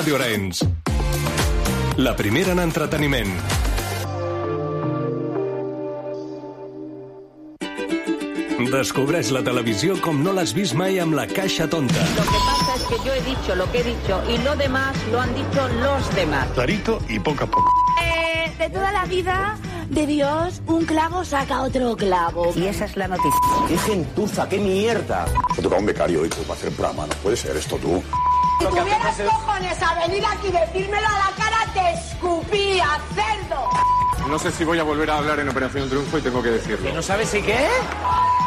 Ràdio Arenys. La primera en entreteniment. Descobreix la televisió com no l'has vist mai amb la caixa tonta. Lo que pasa es que yo he dicho lo que he dicho y lo demás lo han dicho los demás. Clarito y poco a poco. Eh, de toda la vida de Dios, un clavo saca otro clavo. Y esa es la noticia. ¡Qué gentuza, qué mierda! Se toca un becario hoy para hacer programa. No puede ser esto tú. Si tuvieras cojones a venir aquí y decírmelo a la cara, te escupía, cerdo. No sé si voy a volver a hablar en Operación Triunfo y tengo que decirlo. ¿No sabes si qué?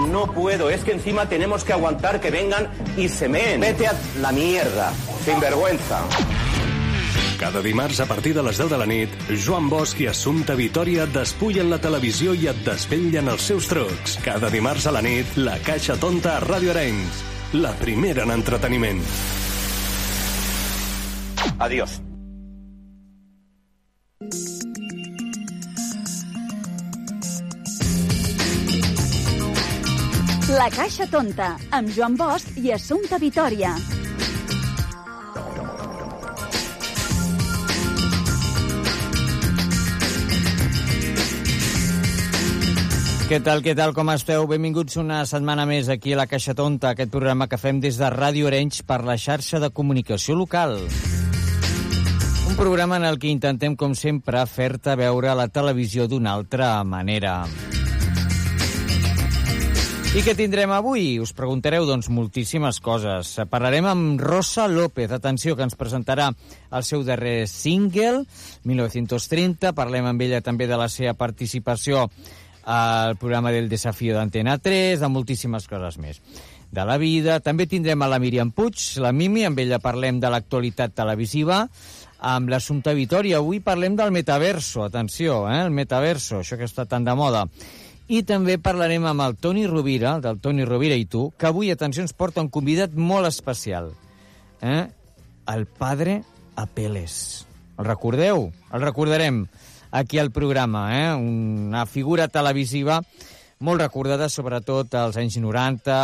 No puedo, es que encima tenemos que aguantar que vengan y se meen. Vete a la mierda, sin vergüenza. Cada dimarts a partir de les 10 de la nit, Joan Bosch i Assumpta Vitoria et despullen la televisió i et desvetllen els seus trucs. Cada dimarts a la nit, la Caixa Tonta a Ràdio Arenys. La primera en entreteniment. Adiós. La Caixa Tonta, amb Joan Bosch i Assumpta Vitoria. Què tal, què tal, com esteu? Benvinguts una setmana més aquí a la Caixa Tonta, aquest programa que fem des de Ràdio Arenys per la xarxa de comunicació local. Un programa en el que intentem, com sempre, fer-te veure la televisió d'una altra manera. I què tindrem avui? Us preguntareu, doncs, moltíssimes coses. Parlarem amb Rosa López, atenció, que ens presentarà el seu darrer single, 1930. Parlem amb ella també de la seva participació al programa del Desafío d'Antena 3, de moltíssimes coses més. De la vida. També tindrem a la Míriam Puig, la Mimi, amb ella parlem de l'actualitat televisiva. Amb l'Assumpta Vitoria, avui parlem del metaverso, atenció, eh? el metaverso, això que està tan de moda. I també parlarem amb el Toni Rovira, del Toni Rovira i tu, que avui, atenció, ens porta un convidat molt especial. Eh? El padre Apeles. El recordeu? El recordarem aquí al programa, eh? una figura televisiva molt recordada sobretot als anys 90,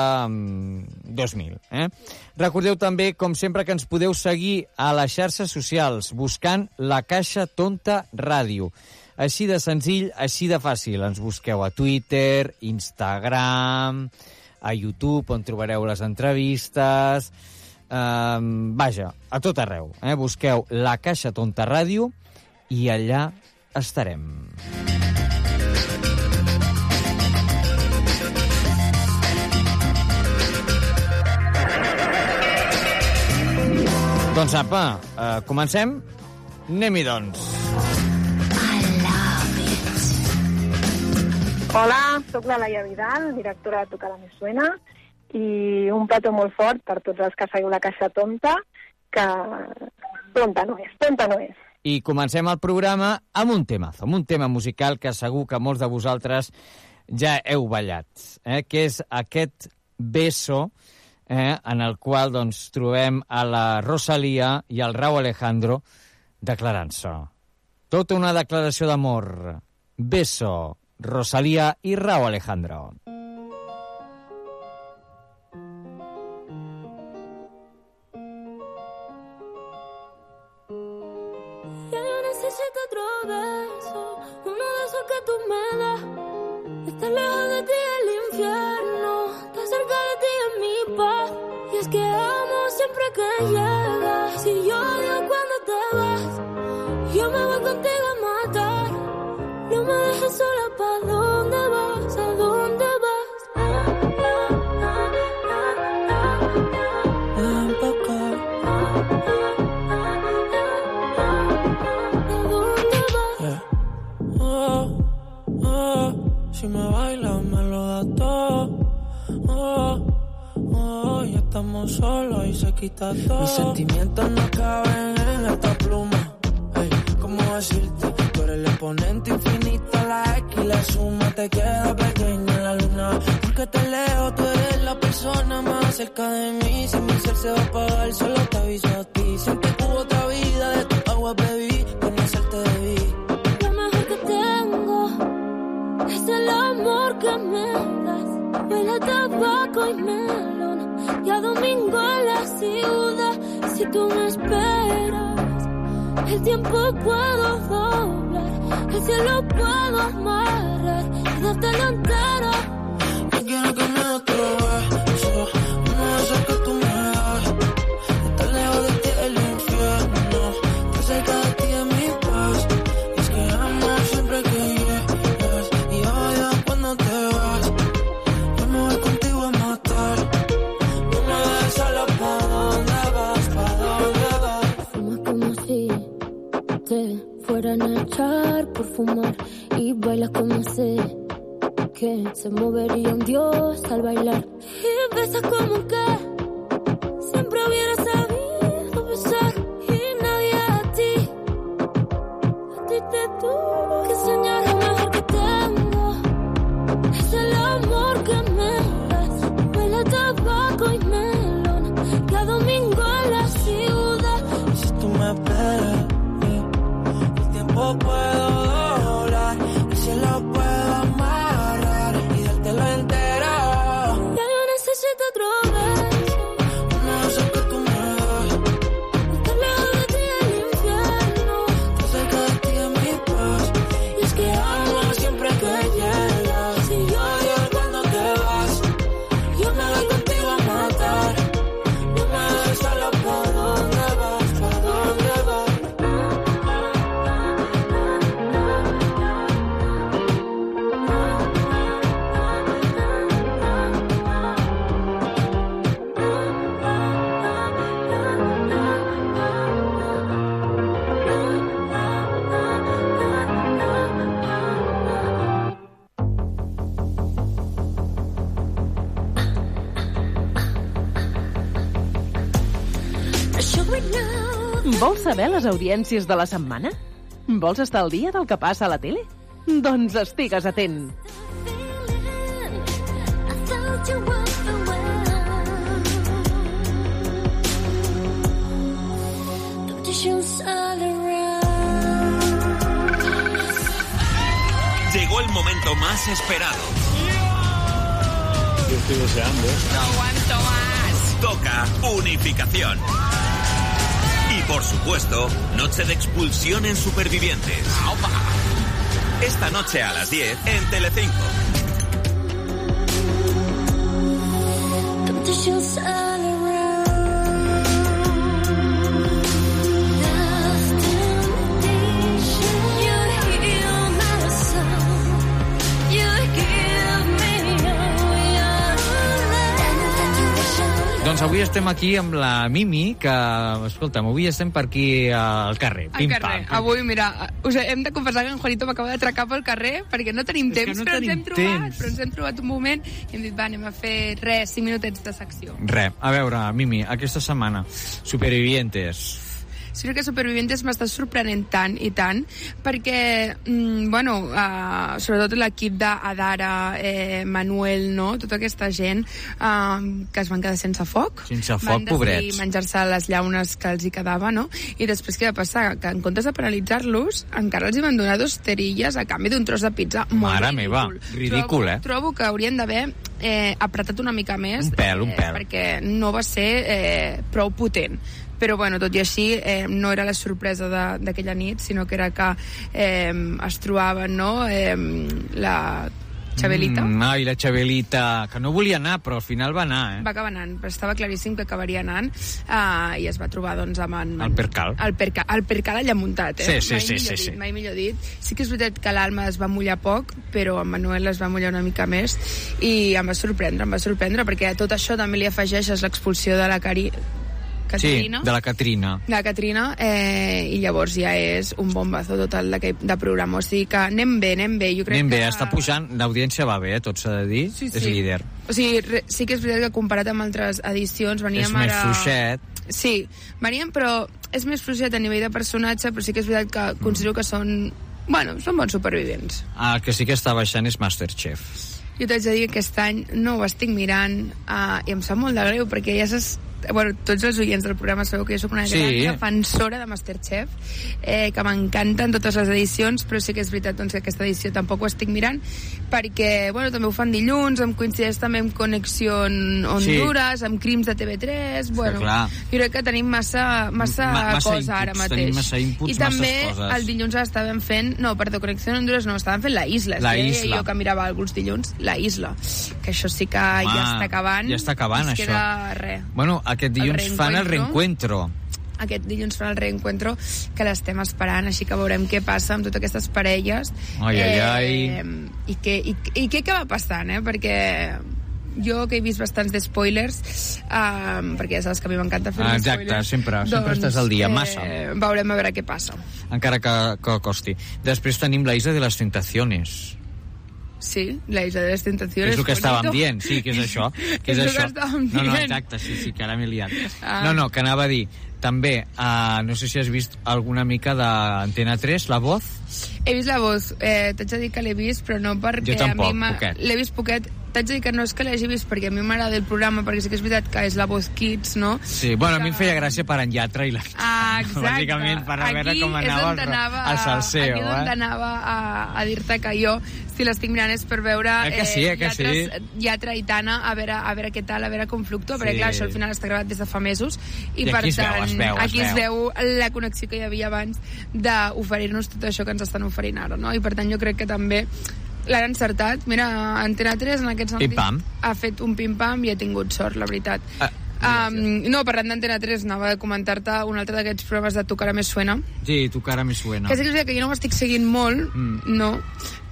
2000. Eh? Recordeu també, com sempre, que ens podeu seguir a les xarxes socials buscant la Caixa Tonta Ràdio. Així de senzill, així de fàcil. Ens busqueu a Twitter, Instagram, a YouTube, on trobareu les entrevistes... Eh, vaja, a tot arreu. Eh? Busqueu la Caixa Tonta Ràdio i allà estarem. Doncs apa, eh, comencem? Anem-hi, doncs. Hola, sóc la Laia Vidal, directora de Tocar la Me Suena, i un plató molt fort per tots els que seguiu la Caixa Tonta, que tonta no és, tonta no és. I comencem el programa amb un temazo, amb un tema musical que segur que molts de vosaltres ja heu ballat, eh? que és aquest beso eh? En el qual doncs, trobem a la Rosalia i al Rau Alejandro declarant-se. Tota una declaració d'amor. Beso, Rosalía y Rao Alejandro. Te fueran a echar por fumar y bailas como si que se movería un dios al bailar. Y besas como que saber les audiències de la setmana? Vols estar al dia del que passa a la tele? Doncs estigues atent. Llegó el momento más esperado. Yo estoy deseando. No aguanto más. Toca unificación. Por supuesto, noche de expulsión en supervivientes. Esta noche a las 10 en Telecinco. Doncs avui estem aquí amb la Mimi, que, escolta'm, avui estem per aquí al carrer. Al Pim, carrer. pam. Avui, mira, us hem de confessar que en Juanito m'acaba d'atracar pel carrer perquè no tenim És temps, no però ens tenim hem trobat. temps. Però ens hem trobat un moment i hem dit, va, anem a fer res, 5 minutets de secció. Re, a veure, Mimi, aquesta setmana, Supervivientes. Sí que Supervivientes m'està sorprenent tant i tant, perquè, mm, bueno, uh, sobretot l'equip d'Adara, eh, Manuel, no?, tota aquesta gent uh, que es van quedar sense foc. Sense foc, van pobrets. menjar-se les llaunes que els hi quedava, no? I després què va passar? Que en comptes de penalitzar-los, encara els hi van donar dos terilles a canvi d'un tros de pizza molt Mare ridícul. meva, ridícul, trobo, eh? Trobo que haurien d'haver eh, apretat una mica més. Un pèl, un eh, pèl. perquè no va ser eh, prou potent però bueno, tot i així eh, no era la sorpresa de- d'aquella nit sinó que era que eh, es trobaven no? eh, la Xabelita Mm, ai, la Xabelita, que no volia anar, però al final va anar, eh? va acabar anant, però estava claríssim que acabaria anant uh, i es va trobar doncs, amb en, El percal. el, perca, el percal allà muntat, Sí, eh? sí, mai sí, sí, dit, sí. Mai millor dit. Sí que és veritat que l'Alma es va mullar poc, però en Manuel es va mullar una mica més i em va sorprendre, em va sorprendre, perquè a tot això també li afegeixes l'expulsió de la Cari... Caterina. Sí, de la Catrina. de la Catrina eh, i llavors ja és un bombazo total de, de programa o sigui que anem bé, anem bé jo crec Anem bé, que... està pujant, l'audiència va bé, eh, tot s'ha de dir, Sí, és sí. líder. O sigui, re, sí que és veritat que comparat amb altres edicions veníem És més ara... fluixet. Sí, veníem, però és més fluixet a nivell de personatge, però sí que és veritat que considero que són... Bueno, són bons supervivents. Ah, el que sí que està baixant és Masterchef. Jo t'haig de dir que aquest any no ho estic mirant uh, i em sap molt de greu perquè ja saps bueno, tots els oients del programa sabeu que jo sóc una Sí. gran defensora de Masterchef, eh, que m'encanten totes les edicions, però sí que és veritat doncs, que aquesta edició tampoc ho estic mirant, perquè bueno, també ho fan dilluns, em coincideix també amb Connexió Honduras, amb Crims de TV3, bueno, clar. jo crec que tenim massa, massa, Ma- massa cosa ara inputs, mateix. tenim massa inputs, I també coses. el dilluns estàvem fent, no, perdó, Connexió Honduras no, estàvem fent la Isla, La que Isla. jo que mirava alguns dilluns, la Isla, que això sí que ja Home, està acabant. ja està acabant, això. queda res. Bueno, aquest dilluns fan el reencuentro. Aquest dilluns fan el reencuentro que l'estem esperant, així que veurem què passa amb totes aquestes parelles. Ai, ai, ai. Eh, I, què, i, I què acaba passant, eh? Perquè jo que he vist bastants de spoilers um, perquè ja saps que a mi m'encanta fer Ah, spoilers exacte, sempre, sempre estàs al dia, massa. eh, veurem a veure què passa encara que, que costi. Després tenim la Isla de les Tentaciones. Sí, la Isla de les Tentaciones és el que bonito. estàvem dient, sí, que és això. Que és, És que això. estàvem no, no, exacte, sí, sí, que ara m'he liat. Ah. No, no, que anava a dir, també, uh, no sé si has vist alguna mica d'Antena 3, La Voz, He vist la voz, eh, t'haig de dir que l'he vist, però no perquè Jo tampoc, a mi m'ha- l'he vist poquet. T'haig de dir que no és que l'hagi vist perquè a mi m'agrada el programa, perquè sí que és veritat que és la voz Kids, no? Sí, bueno, a mi em feia gràcia per en Llatra i la... Ah, exacte. Bàsicament per a veure Aquí com és anava on el- anava el salseo, Aquí és on eh? anava a, a dir-te que jo, si l'estic mirant és per veure Eh que sí, eh que sí? lletres, lletra i Tana, a veure, a veure què tal, a veure com fluctua, perquè Sí. clar, això al final està gravat des de fa mesos, i, I per aquí es veu, tant, es veu, es aquí es veu. veu la connexió que hi havia abans d'oferir-nos tot això que ens estan oferint ara, no? I per tant jo crec que també l'han encertat. Mira, Antena 3 en aquest sentit Pim-pam. ha fet un pim-pam i ha tingut sort, la veritat. Ah, um, no, parlant d'Antena 3, anava a comentar-te un altre d'aquests programes de Tu cara me suena, Sí, tu cara me suena. que sí que que jo no ho estic seguint molt, Mm. no,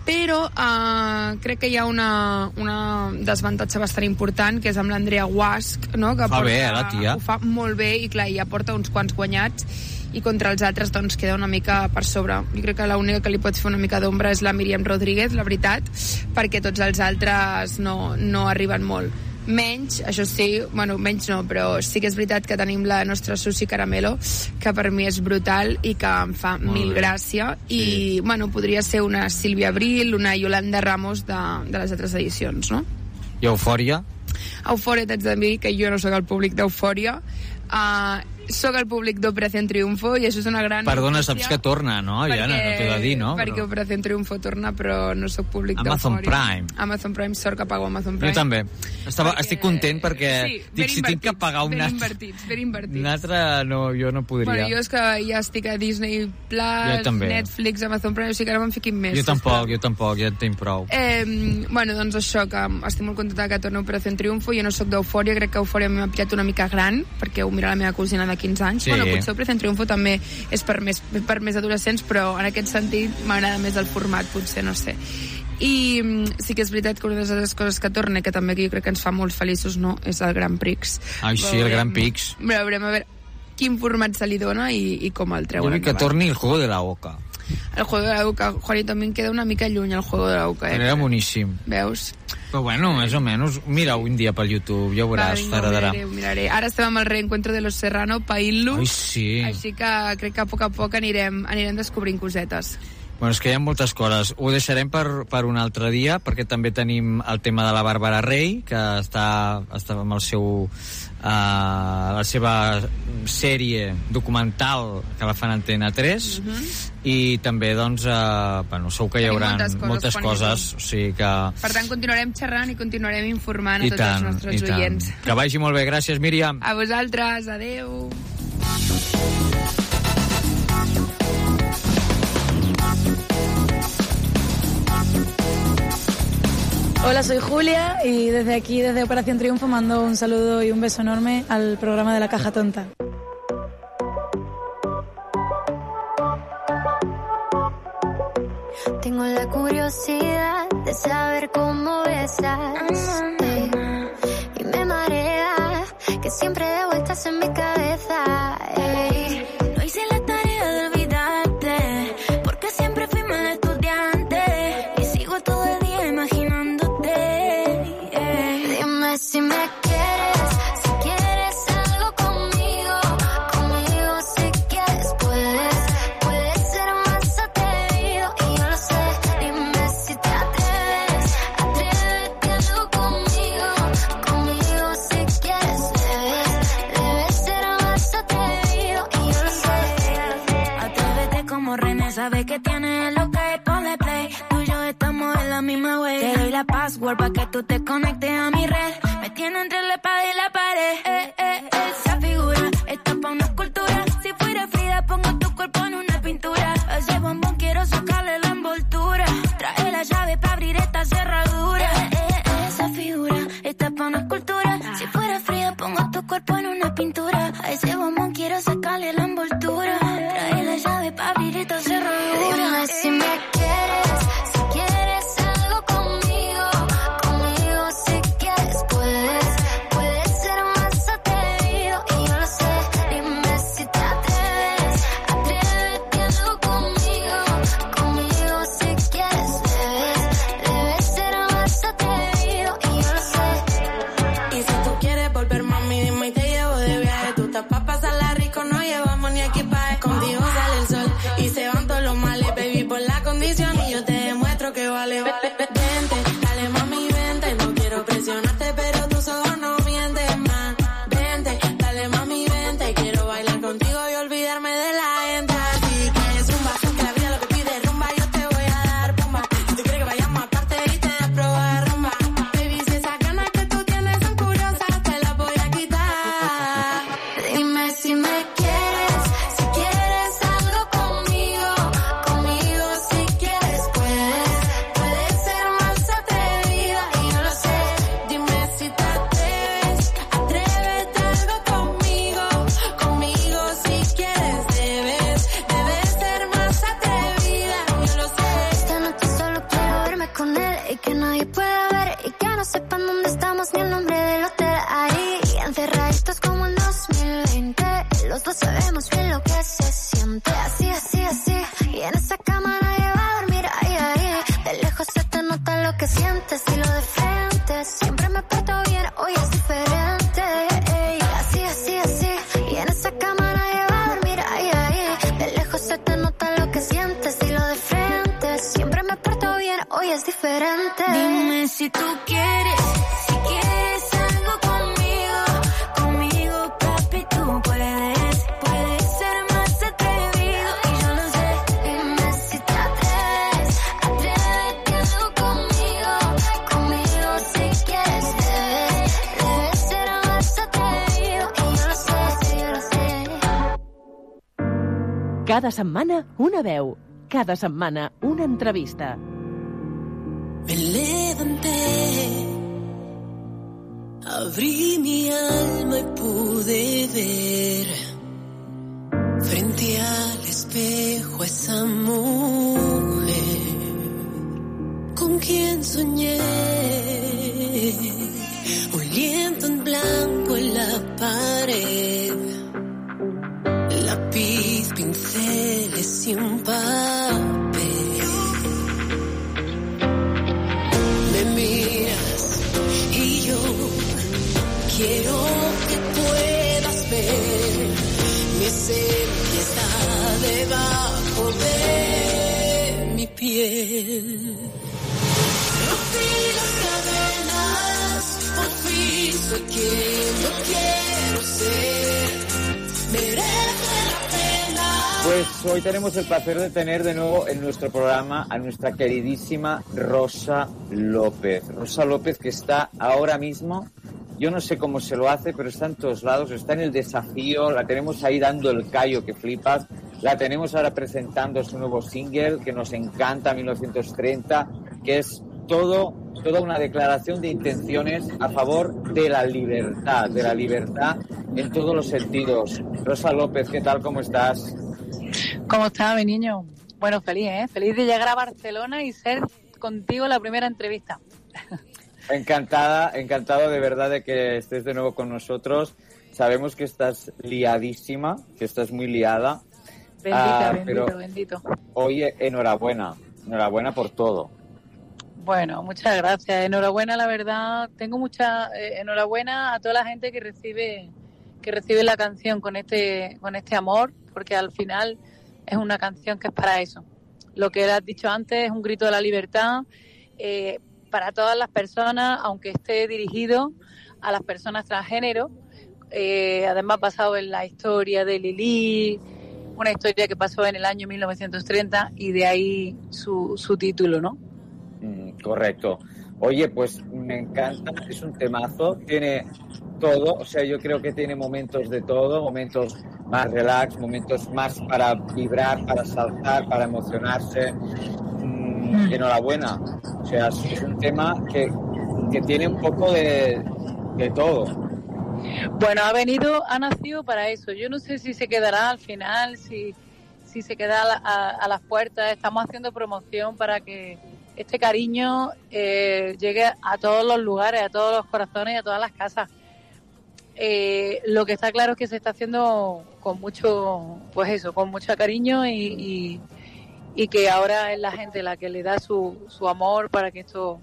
però uh, crec que hi ha una, una desavantatge bastant important, que és amb l'Andrea Guasc, no? que Fa bé, eh, la tia? ho fa molt bé i clar, ja porta uns quants guanyats i contra els altres doncs queda una mica per sobre. Jo crec que l'única que li pot fer una mica d'ombra és la Míriam Rodríguez, la veritat, perquè tots els altres no, no arriben molt. Menys, això sí, bueno, menys no, però sí que és veritat que tenim la nostra Susi Caramelo, que per mi és brutal i que em fa Molt mil bé. gràcia. I, bueno, podria ser una Sílvia Abril, una Yolanda Ramos de, de les altres edicions, no? I Eufòria? Eufòria, t'haig de dir que jo no sóc el públic d'Eufòria. Uh, sóc el públic d'Operació Triunfo i això és una gran Perdona, notícia, saps que torna, no? Ja no, no t'ho he de dir, no? Perquè Però... Operació Triunfo torna, però no sóc públic Amazon. Prime. Amazon Prime, sort que pago Amazon Jo Prime. també. Estava, estic content perquè Sí, dic, si tinc que pagar un ben altre, invertits, ben invertits. un altre no, jo no podria. Bueno, jo és que ja estic a Disney Jo Plus. Netflix, Amazon Prime, o sigui que ara me'n fiquin més. jo tampoc, jo tampoc, ja en tinc prou. Eh, bueno, doncs això, que estic molt contenta que torni Operació Triunfo. Jo no sóc d'Eufòria, crec que Eufòria m'ha pillat una mica gran, perquè ho mira la meva cosina de 15 anys. Sí. Bueno, potser Operació Triunfo també és per més, per més adolescents, però en aquest sentit m'agrada més el format, potser, no sé. I mm, sí que és veritat que una de les coses que torna, que també jo crec que ens fa molt feliços, no?, és el Gran Prix. Ai, sí, el Gran Prix. Veurem a veure quin format se li dona i, i com el Jo treuen vull que torni el juego de la oca. El juego de la Uca, Juanito, a mi em queda una mica lluny el juego de la Uca, eh? Era boníssim. Veus? Però bueno, més o menys, mira un dia pel YouTube, ja ho Va, veuràs, ho t'agradarà. miraré, ho miraré. Ara estem amb el reencuentro de los Serrano, païnt-lo. Ai, sí. Així que crec que a poc a poc anirem, anirem descobrint cosetes. Bueno, és que hi ha moltes coses. Ho deixarem per, per un altre dia, perquè també tenim el tema de la Bàrbara Rey, que està, està amb el seu, uh, la seva sèrie documental que la fan a Antena 3, i també, doncs, uh, bueno, segur que hi haurà moltes coses, moltes coses, o sigui que... Per tant, continuarem xerrant i continuarem informant a I tots tant, els i nostres tant. oients. Que vagi molt bé, gràcies, Míriam. A vosaltres, adeu. Hola, soy Julia y desde aquí, desde Operación Triunfo, mando un saludo y un beso enorme al programa de la Caja Tonta. Tengo la curiosidad de saber cómo besas. ey, y me marea que siempre de vueltas en mi cabeza. Tú te conectes a mi red. Me tiene entre la espada y la pared. Eh, eh, esa figura está pa' una escultura. Si fuera Frida, pongo tu cuerpo en una pintura. Hoy es diferente. Dime si tú quieres, si quieres algo conmigo, conmigo papi tú puedes, puedes ser más atrevido y yo lo sé. Dime si te atreves, atrévete algo conmigo, conmigo si quieres debes, debes ser más atrevido y yo lo sé, yo sé. Cada setmana, una veu. Cada setmana, una entrevista. Levanté, abrí mi alma y pude ver frente al espejo a esa mujer con quien soñé. Un lienzo en blanco en la pared, lápiz, pinceles y un papel. Quiero que puedas ver mi esencia está debajo de mi piel. Rompí las cadenas, por fin soy quien yo quiero ser. Merece la pena. Pues hoy tenemos el placer de tener de nuevo en nuestro programa a nuestra queridísima Rosa López. Rosa López que está ahora mismo, yo no sé cómo se lo hace, pero está en todos lados, está en el desafío, la tenemos ahí dando el callo que flipas, la tenemos ahora presentando su nuevo single que nos encanta, 1930, que es todo, toda una declaración de intenciones a favor de la libertad, de la libertad en todos los sentidos. Rosa López, ¿qué tal? ¿Cómo estás? ¿Cómo está mi niño? Bueno, feliz, ¿eh? Feliz de llegar a Barcelona y ser contigo la primera entrevista. Encantada, encantado de verdad de que estés de nuevo con nosotros. Sabemos que estás liadísima, que estás muy liada. Bendita, Ah, bendito, pero- bendito. Oye, enhorabuena, enhorabuena por todo. Bueno, muchas gracias. Enhorabuena, la verdad. Tengo mucha eh, enhorabuena a toda la gente que recibe que recibe la canción con este con este amor, porque al final es una canción que es para eso. Lo que has dicho antes es un grito de la libertad eh, para todas las personas, aunque esté dirigido a las personas transgénero. Eh, además, basado en la historia de Lili, una historia que pasó en el año 1930 y de ahí su, su título, ¿no? Mm, correcto. Oye, pues me encanta, es un temazo, tiene todo, o sea, yo creo que tiene momentos de todo, momentos más relax, momentos más para vibrar, para saltar, para emocionarse. Enhorabuena, o sea, es, un tema que, que tiene un poco de, de todo. Bueno, ha venido, ha nacido para eso. Yo no sé si se quedará al final, si, si se queda a, la- a- a las puertas. Estamos haciendo promoción para que este cariño eh, llegue a todos los lugares, a todos los corazones y a todas las casas. Eh, lo que está claro es que se está haciendo con mucho, pues eso, con mucho cariño y, y, y que ahora es la gente la que le da su, su amor para que esto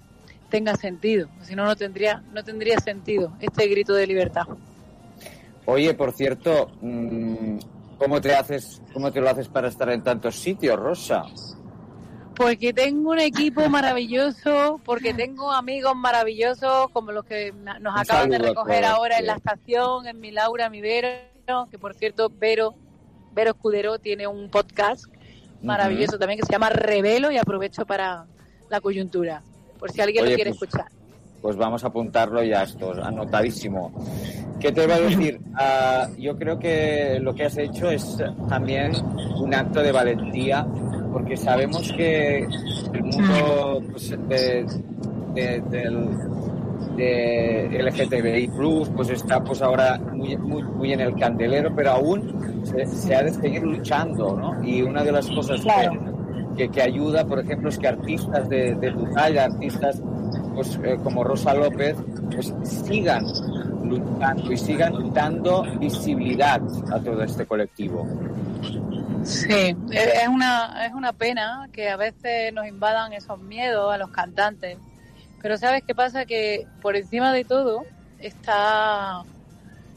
tenga sentido. Si no, no tendría, no tendría sentido este grito de libertad. Oye, por cierto, mm, ¿cómo te haces, cómo te lo haces para estar en tantos sitios, Rosa? Porque tengo un equipo maravilloso, porque tengo amigos maravillosos como los que nos acaban de recoger ahora en la estación, en mi Laura, mi Vero, que por cierto, Vero, Vero Escudero tiene un podcast maravilloso también que se llama Revelo y aprovecho para la coyuntura, por si alguien Oye, lo quiere pues- escuchar. Pues vamos a apuntarlo ya esto, anotadísimo. ¿Qué te iba a decir? Ah, yo creo que lo que has hecho es también un acto de valentía, porque sabemos que el mundo pues, de, de- del de LGTBI pues está pues ahora muy, muy, muy en el candelero, pero aún se, se ha de seguir luchando, ¿no? Y una de las cosas que, que, que ayuda, por ejemplo, es que artistas de, de tu talla, artistas pues, eh, como Rosa López, pues sigan luchando y sigan dando visibilidad a todo este colectivo. Sí, es es una, es una pena que a veces nos invadan esos miedos a los cantantes. Pero ¿sabes qué pasa? Que por encima de todo está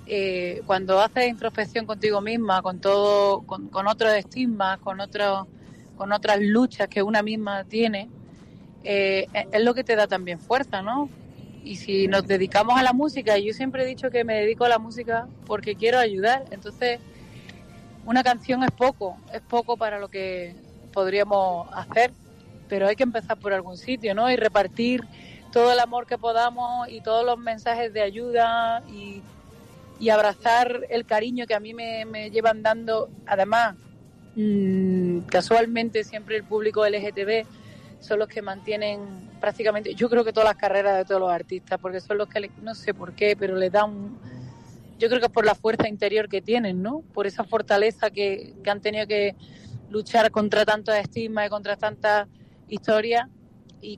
eh, cuando haces introspección contigo misma, con todo, con, con otros estigmas, con otros, con otras luchas que una misma tiene, eh, es- lo que te da también fuerza, ¿no? Y si nos dedicamos a la música, yo siempre he dicho que me dedico a la música porque quiero ayudar, entonces una canción es poco, es poco para lo que podríamos hacer, pero hay que empezar por algún sitio, ¿no? Y repartir todo el amor que podamos y todos los mensajes de ayuda y, y abrazar el cariño que a mí me, me llevan dando. Además, mm, casualmente siempre el público LGTB son los que mantienen prácticamente, yo creo que todas las carreras de todos los artistas, porque son los que, no sé por qué, pero le dan yo creo que es por la fuerza interior que tienen, ¿no? Por esa fortaleza que, que han tenido que luchar contra tantos estigmas y contra tantas historias y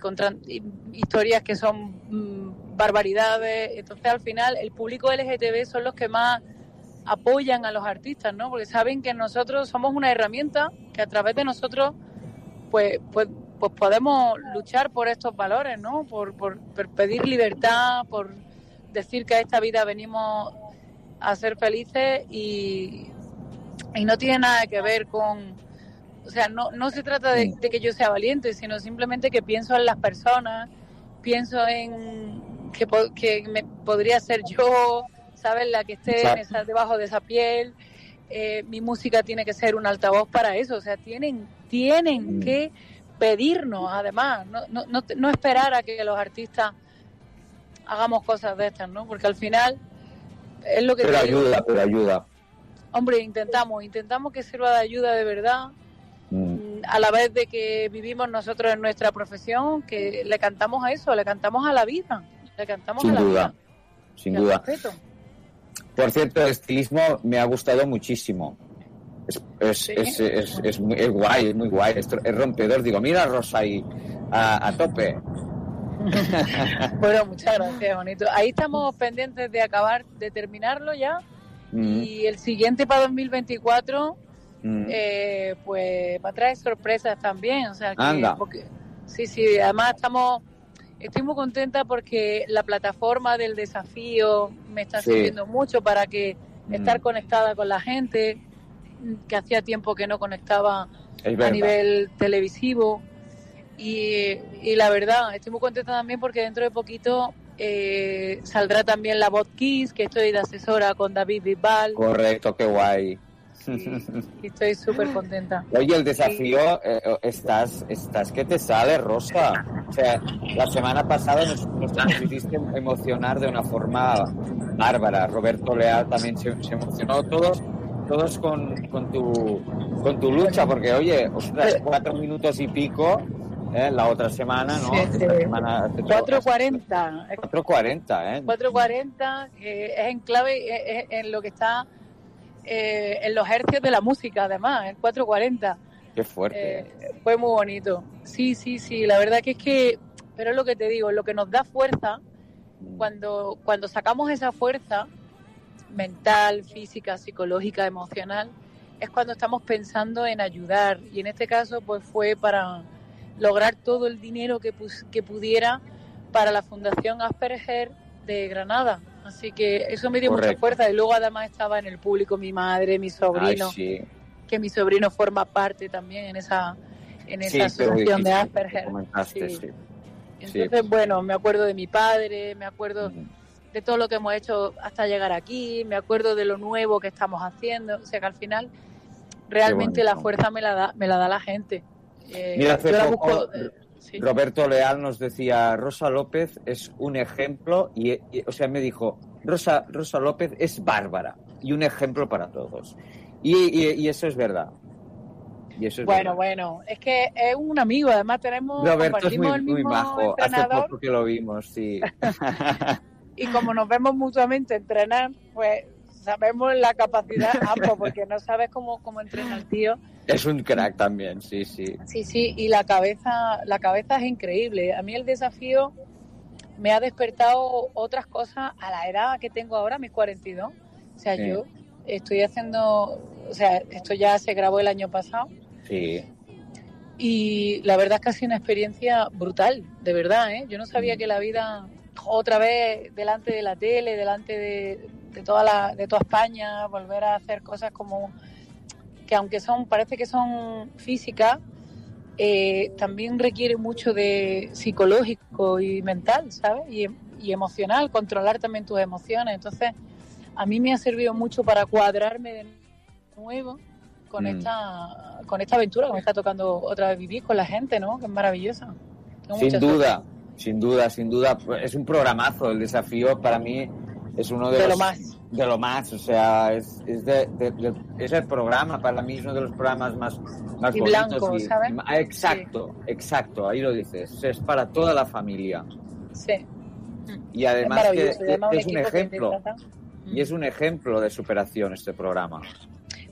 historias que son mm, barbaridades. Entonces, al final, el público LGTB son los que más apoyan a los artistas, ¿no? Porque saben que nosotros somos una herramienta que a través de nosotros, pues, pues, pues podemos luchar por estos valores, ¿no? Por, por, por pedir libertad, por decir que a esta vida venimos a ser felices y, y no tiene nada que ver con, o sea, no, no se trata de, de que yo sea valiente, sino simplemente que pienso en las personas, pienso en que, que me, podría ser yo, ¿sabes? La que esté en esa- debajo de esa piel. Eh, mi música tiene que ser un altavoz para eso, o sea, tienen, tienen que pedirnos, además, no, no, no, no esperar a que los artistas hagamos cosas de estas, ¿no? Porque al final es lo que Pero digo. ayuda, pero ayuda. Hombre, intentamos, intentamos que sirva de ayuda de verdad, Mm. A la vez de que vivimos nosotros en nuestra profesión, que le cantamos a eso, le cantamos a la vida, le cantamos Sin a la duda, vida. sin duda. respeto. Por cierto, el estilismo me ha gustado muchísimo. Es, es, Sí. es, es, es muy, guay, es muy guay, es, rompedor. Digo, mira Rosa ahí, a, a tope. Bueno, muchas gracias, bonito. Ahí estamos pendientes de acabar, de terminarlo ya. Mm, Y el siguiente para 2024, mm. eh, pues va a traer sorpresas también. O sea, que, Anda. porque- sí, sí, además estamos, estoy muy contenta porque la plataforma del desafío me está Sí. sirviendo mucho para que Mm. estar conectada con la gente, que hacía tiempo que no conectaba a nivel televisivo. Y, y la verdad, estoy muy contenta también porque dentro de poquito eh, saldrá también la Bot Kiss, que estoy de asesora con David Bisbal. Correcto, qué guay. Y estoy súper contenta. Oye, el desafío, eh, estás, estás que te sale, Rosa. O sea, la semana pasada nos, nos hiciste emocionar de una forma bárbara. Roberto Leal también se, se emocionó. Todos, todos con, con, tu, con tu lucha, porque oye, ostras, cuatro minutos y pico. ¿eh? La otra semana, ¿no? Sí, sí. Esta semana hace todo- 4.40. 4.40, ¿eh? 4.40 que es en clave, es- es en lo que está eh, en los hercios de la música, además, el 4.40. Qué fuerte. Eh, fue muy bonito. Sí, sí, sí, la verdad que es que, pero es lo que te digo, lo que nos da fuerza, cuando, cuando sacamos esa fuerza mental, física, psicológica, emocional, es cuando estamos pensando en ayudar. Y en este caso, pues fue para lograr todo el dinero que, pus- que pudiera para la Fundación Asperger de Granada. Así que eso me dio mucha fuerza. Y luego además estaba en el público mi madre, mi Ay, sobrino sí. que mi sobrino forma parte también en esa en Sí, esa pero asociación de Asperger. Sí. sí. Entonces, bueno, me acuerdo de mi padre, me acuerdo Mm. de todo lo que hemos hecho hasta llegar aquí, me acuerdo de lo nuevo que estamos haciendo, o sea que al final realmente la fuerza me la da me la da la gente. Eh, Mira, yo la busco, eh, sí. Roberto Leal nos decía, Rosa López es un ejemplo, y, y- o sea, me dijo, Rosa, Rosa López es bárbara y un ejemplo para todos. Y, y- y eso es verdad. Y eso es Bueno, verdad. bueno, es que es un amigo, además tenemos Roberto es muy, el muy mismo majo. Hace poco que lo vimos, sí. y como nos vemos mutuamente entrenar, pues sabemos la capacidad ambos, porque no sabes cómo, cómo entrena el tío. es un crack también, sí, sí. Sí, sí, y la cabeza, la cabeza es increíble. A mí el desafío me ha despertado otras cosas a la edad que tengo ahora, mis 42. O sea, Sí. yo estoy haciendo, o sea, esto ya se grabó el año pasado Sí. y la verdad es que ha sido una experiencia brutal, de verdad, ¿eh? Yo no sabía que la vida otra vez delante de la tele, delante de, de toda la, de toda España, volver a hacer cosas como que aunque son, parece que son físicas, eh, también requiere mucho de psicológico y mental, ¿sabes? Y, y emocional, controlar también tus emociones. Entonces, a mí me ha servido mucho para cuadrarme de nuevo con Mm. esta con esta aventura que me está tocando otra vez vivir con la gente, ¿no? Que es maravillosa. Tengo Sin duda, sin duda, sin duda. Es un programazo. El desafío para mí es uno de, De lo los, más. De lo más. O sea, es, es, de- de- de- es el programa, para mí es uno de los programas más, más Y bonitos. blanco, y- ¿sabes? Exacto, exacto. Ahí lo dices. Es para toda la familia. Sí. Y además que, que un es un ejemplo. Y es un ejemplo de superación este programa.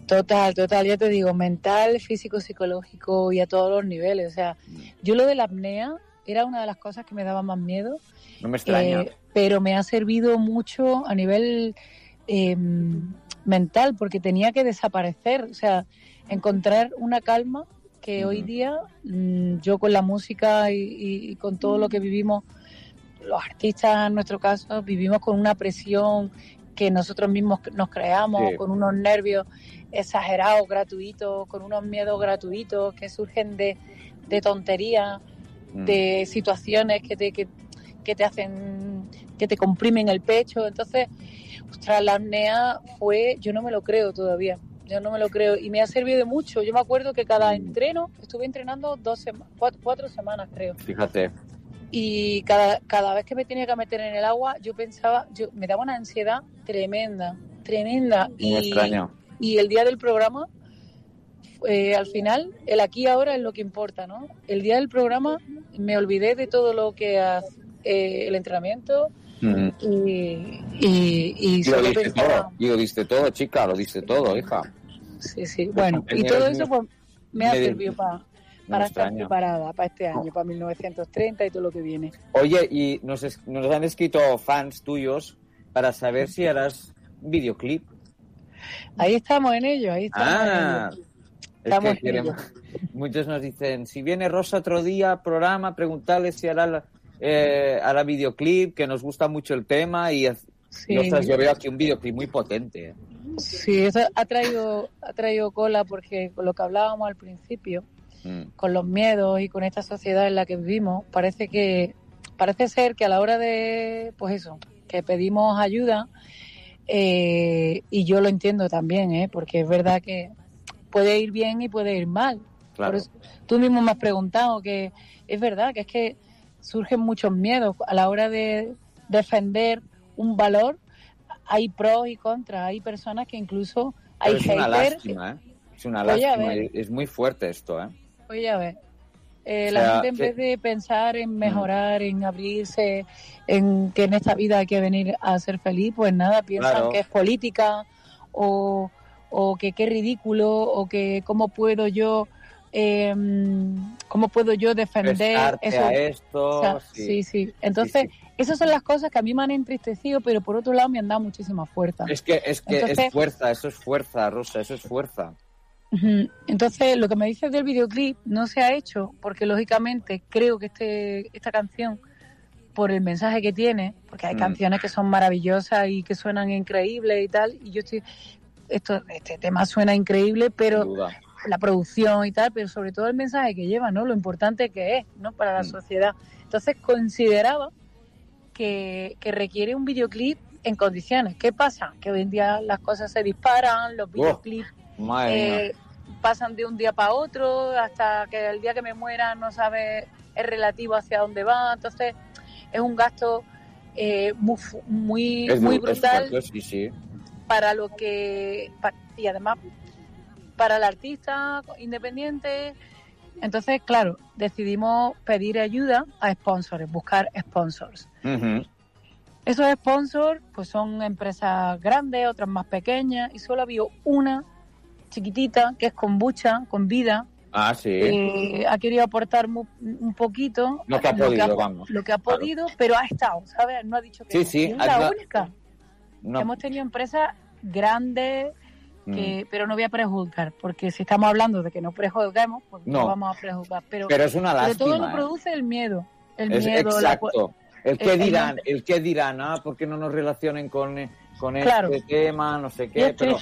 Total, total, ya te digo, mental, físico, psicológico y a todos los niveles. O sea, yo lo de la apnea era una de las cosas que me daba más miedo, No me extraña. eh, pero me ha servido mucho a nivel eh, mental porque tenía que desaparecer, o sea, encontrar una calma que hoy día mm, yo con la música y, y- y con todo lo que vivimos, los artistas en nuestro caso, vivimos con una presión que nosotros mismos nos creamos, Sí. con unos nervios exagerados, gratuitos, con unos miedos gratuitos que surgen de, de tonterías, Mm. de situaciones que te, que, que te hacen, que te comprimen el pecho. Entonces, ostras, la apnea fue, yo no me lo creo todavía, yo no me lo creo y me ha servido de mucho. Yo me acuerdo que cada entreno, estuve entrenando dos sema- cuatro, cuatro semanas creo, Fíjate. y cada, cada vez que me tenía que meter en el agua, yo pensaba, yo me daba una ansiedad tremenda, tremenda. Extraña. y el día del programa, eh, al final, el aquí y ahora es lo que importa, ¿no? El día del programa me olvidé de todo lo que hace eh, el entrenamiento Mm. y, y, y Y lo diste pensaba, todo. Y lo diste todo, chica. Lo diste todo, hija. sí, sí, bueno, y todo eso pues me ha servido para estar preparada para este año, para 1930 y todo lo que viene. Oye, y nos, es- nos han escrito fans tuyos para saber si harás un videoclip. Ahí estamos en ello, ahí estamos en Ah, ello. Es Estamos que en queremos- muchos nos dicen, si viene Rosa otro día, programa, preguntarle si hará, la- eh, hará videoclip, que nos gusta mucho el tema y, Sí. y, ostras, yo veo aquí un videoclip muy potente. Sí, eso ha traído, ha traído cola porque con lo que hablábamos al principio, Mm. con los miedos y con esta sociedad en la que vivimos, parece que parece ser que a la hora de, pues eso, que pedimos ayuda, eh, y yo lo entiendo también, ¿eh? porque es verdad que puede ir bien y puede ir mal. Claro. Por eso, tú mismo me has preguntado que es verdad que es que surgen muchos miedos a la hora de defender un valor. Hay pros y contras. Hay personas que incluso hay Pero es una lástima, ¿eh? Es una lástima. Es muy fuerte esto, ¿eh? Oye, a ver. eh, O la gente en que- vez de pensar en mejorar, en abrirse, en que en esta vida hay que venir a ser feliz, pues nada, piensan Claro. que es política o, o que qué ridículo o que cómo puedo yo eh, cómo puedo yo defender eso. a esto, O sea, sí. sí, sí. Entonces, esas son las cosas que a mí me han entristecido, pero por otro lado me han dado muchísima fuerza. Es que, es que Entonces- es fuerza, eso es fuerza, Rosa, eso es fuerza. Entonces, lo que me dices del videoclip no se ha hecho porque, lógicamente, creo que este, esta canción, por el mensaje que tiene, porque hay Mm. canciones que son maravillosas y que suenan increíbles y tal, y yo estoy. Esto, este tema suena increíble, pero la producción y tal, pero sobre todo el mensaje que lleva, ¿no? Lo importante que es, ¿no? Para Mm. la sociedad. Entonces consideraba que, que requiere un videoclip en condiciones. ¿Qué pasa? Que hoy en día las cosas se disparan, los videoclips Madre mía. eh, pasan de un día para otro, hasta que el día que me muera no sabe, es relativo hacia dónde va, entonces es un gasto eh, muy, muy, brutal fuerte, sí, sí. Para lo que y además para el artista independiente entonces claro decidimos pedir ayuda a sponsors buscar sponsors esos sponsors pues son empresas grandes otras más pequeñas y solo había una chiquitita que es kombucha con vida Ah, sí. eh, ha querido aportar mu- un poquito Lo que ha podido, vamos. lo que ha podido pero ha estado sabes no ha dicho que Sí, no. sí, es la única No, Hemos tenido empresas grandes, que, Mm. pero no voy a prejuzgar, porque si estamos hablando de que no prejuzguemos, pues no, No. vamos a prejuzgar. Pero, Pero es una pero todo lástima, lo produce el miedo. El Es miedo, exacto. El que el- dirán, el que dirán, ah, ¿por qué no nos relacionen con, con Claro. este tema, no sé qué? Pero.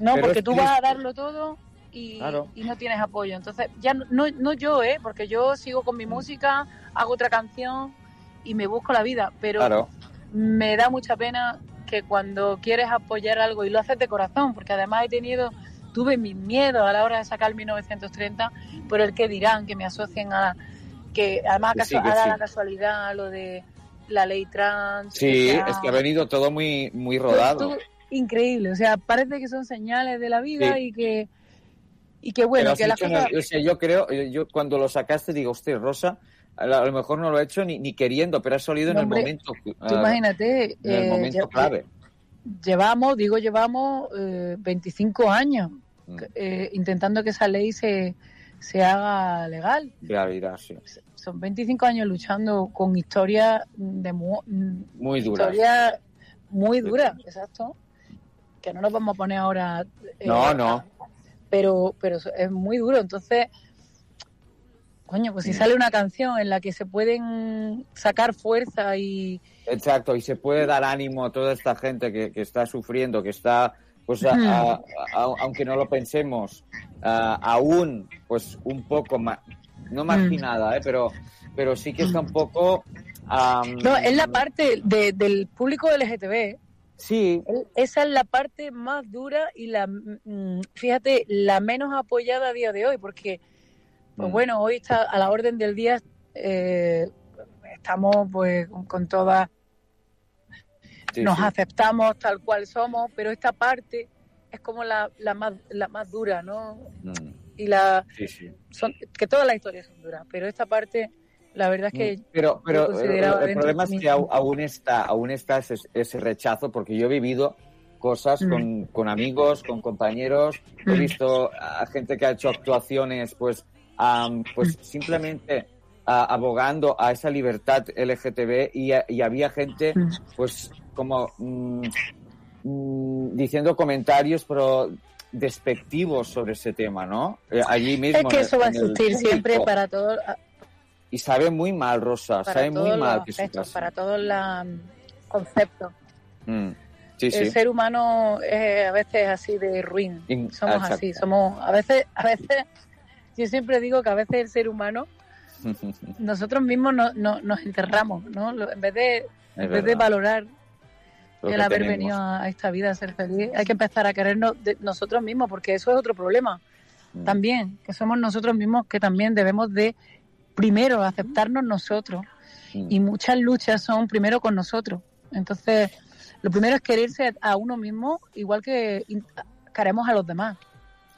No, pero porque tú vas a darlo todo y, Claro. y no tienes apoyo. Entonces, ya no, no, no yo, ¿eh? Porque yo sigo con Mm. mi música, hago otra canción y me busco la vida. Pero Claro. me da mucha pena que cuando quieres apoyar algo y lo haces de corazón, porque además he tenido, tuve mis miedos a la hora de sacar 1930 por el que dirán, que me asocien a, que además Que sí, a la casualidad, lo de la ley trans. Sí, es que ha venido todo muy, muy rodado. todo increíble, o sea, parece que son señales de la vida Sí. y que y que bueno, Pero que o sea, yo creo, yo, cuando lo sacaste digo, hostia, Rosa, a lo mejor no lo he hecho ni, ni queriendo, pero ha salido No, en hombre, el momento, Tú ah, imagínate, en el eh, momento clave. llevamos, digo, llevamos eh, 25 años Mm. eh, intentando que esa ley se, se haga legal. Realidad, sí. Son 25 años luchando con historias de mu- Muy dura. historias muy duras, exacto. Que no nos vamos a poner ahora. eh, No, no. Pero, pero es muy duro. Entonces, coño, pues si sale una canción en la que se pueden sacar fuerza y. Exacto, y se puede dar ánimo a toda esta gente que, que está sufriendo, que está, pues, a- a- a- aunque no lo pensemos, aún, pues, un poco, ma- no Hmm. marginada, ¿eh? pero, pero sí que está un poco... am, No, es la parte de- del público LGTB. Sí. Esa es la parte más dura y la, mm, fíjate, la menos apoyada a día de hoy, porque, pues Mm. bueno, hoy está a la orden del día, eh, estamos pues con, todas, Sí, nos sí. aceptamos tal cual somos, pero esta parte es como la, la, más, la más dura, ¿no? Mm, Y la, sí, son, que todas las historias son duras, pero esta parte, la verdad es que Mm, Pero, pero el problema es que aún está, aún está ese, ese rechazo, porque yo he vivido cosas Mm. con, con amigos, con compañeros, he visto a gente que ha hecho actuaciones, pues, am, pues simplemente a- abogando a esa libertad LGTB y, y había gente, Mm. pues, como mm, mm, diciendo comentarios, pero despectivos sobre ese tema, ¿no? Eh, allí mismo. es que en- eso va a existir siempre para todos, Y sabe muy mal, Rosa, para sabe muy mal que aspectos, para todos los conceptos. Mm, Sí, el sí. ser humano es a veces así de ruin. In- somos exacto. así, somos a veces, a veces, yo siempre digo que a veces el ser humano, nosotros mismos no, no- nos enterramos, ¿no? En vez de, en vez de valorar Lo el haber tenemos. venido a esta vida a ser feliz, hay que empezar a querernos de nosotros mismos, porque eso es otro problema Mm. también, que somos nosotros mismos que también debemos de primero aceptarnos nosotros Mm. y muchas luchas son primero con nosotros. Entonces, lo primero es quererse a uno mismo igual que queremos a los demás.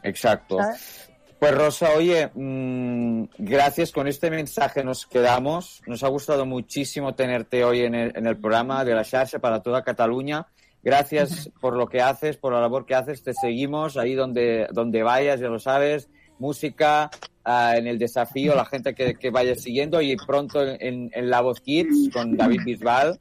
Exacto. ¿sabes? Pues Rosa, oye, mm, gracias. Con este mensaje nos quedamos. Nos ha gustado muchísimo tenerte hoy en el, en el programa de la Xarxa para toda Cataluña. Gracias por lo que haces, por la labor que haces. Te seguimos ahí donde, donde vayas, ya lo sabes. Música, ah, en el desafío, la gente que, que vaya siguiendo y pronto en, en La Voz Kids con David Bisbal.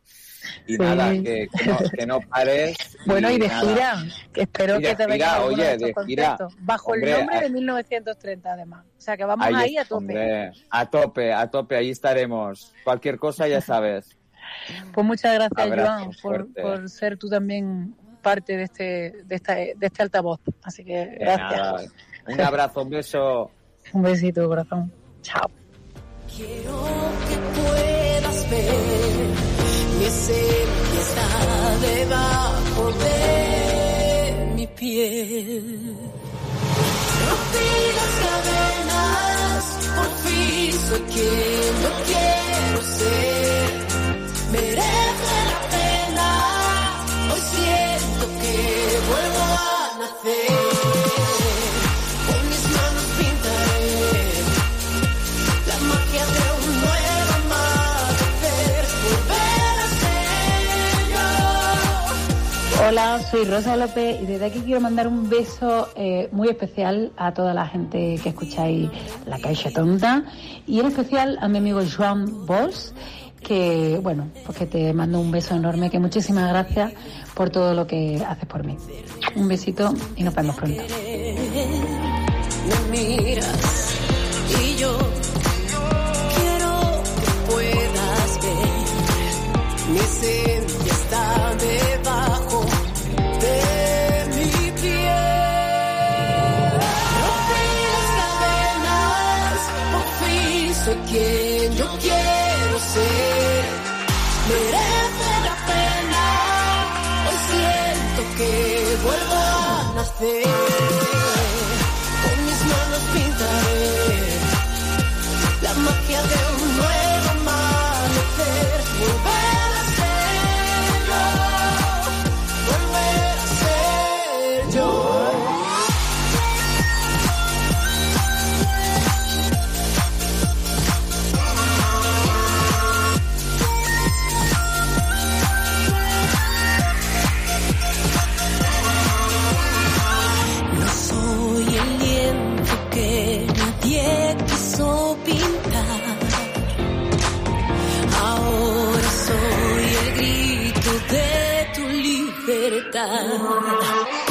Y Sí. nada, que, que no, que no pares. Bueno, y de nada. gira, que espero Y de que te gira, oye, de gira. Bajo Hombre, el nombre de 1930, además. O sea, que vamos Ahí a tope. hombre, a tope, a tope, ahí estaremos. Cualquier cosa ya sabes. Pues muchas gracias, Abrazo Joan, por, por ser tú también parte de este, de, esta, de este altavoz. Así que De gracias. nada. Un abrazo, un beso. Un besito, corazón. Chao. puedas ver mi esencia está debajo de mi piel. Rompí las cadenas, por fin soy quien yo quiero ser. Merece la pena, hoy siento que vuelvo a nacer. Soy Rosa López y desde aquí quiero mandar un beso eh, muy especial a toda la gente que escucháis La Caixa Tonta y en especial a mi amigo Joan Bosch, que bueno, pues que te mando un beso enorme, que muchísimas gracias por todo lo que haces por mí. Un besito y nos vemos pronto. Quiero que puedas ver está debajo quien yo quiero ser. Merece la pena, hoy siento que vuelvo a nacer. Libertad.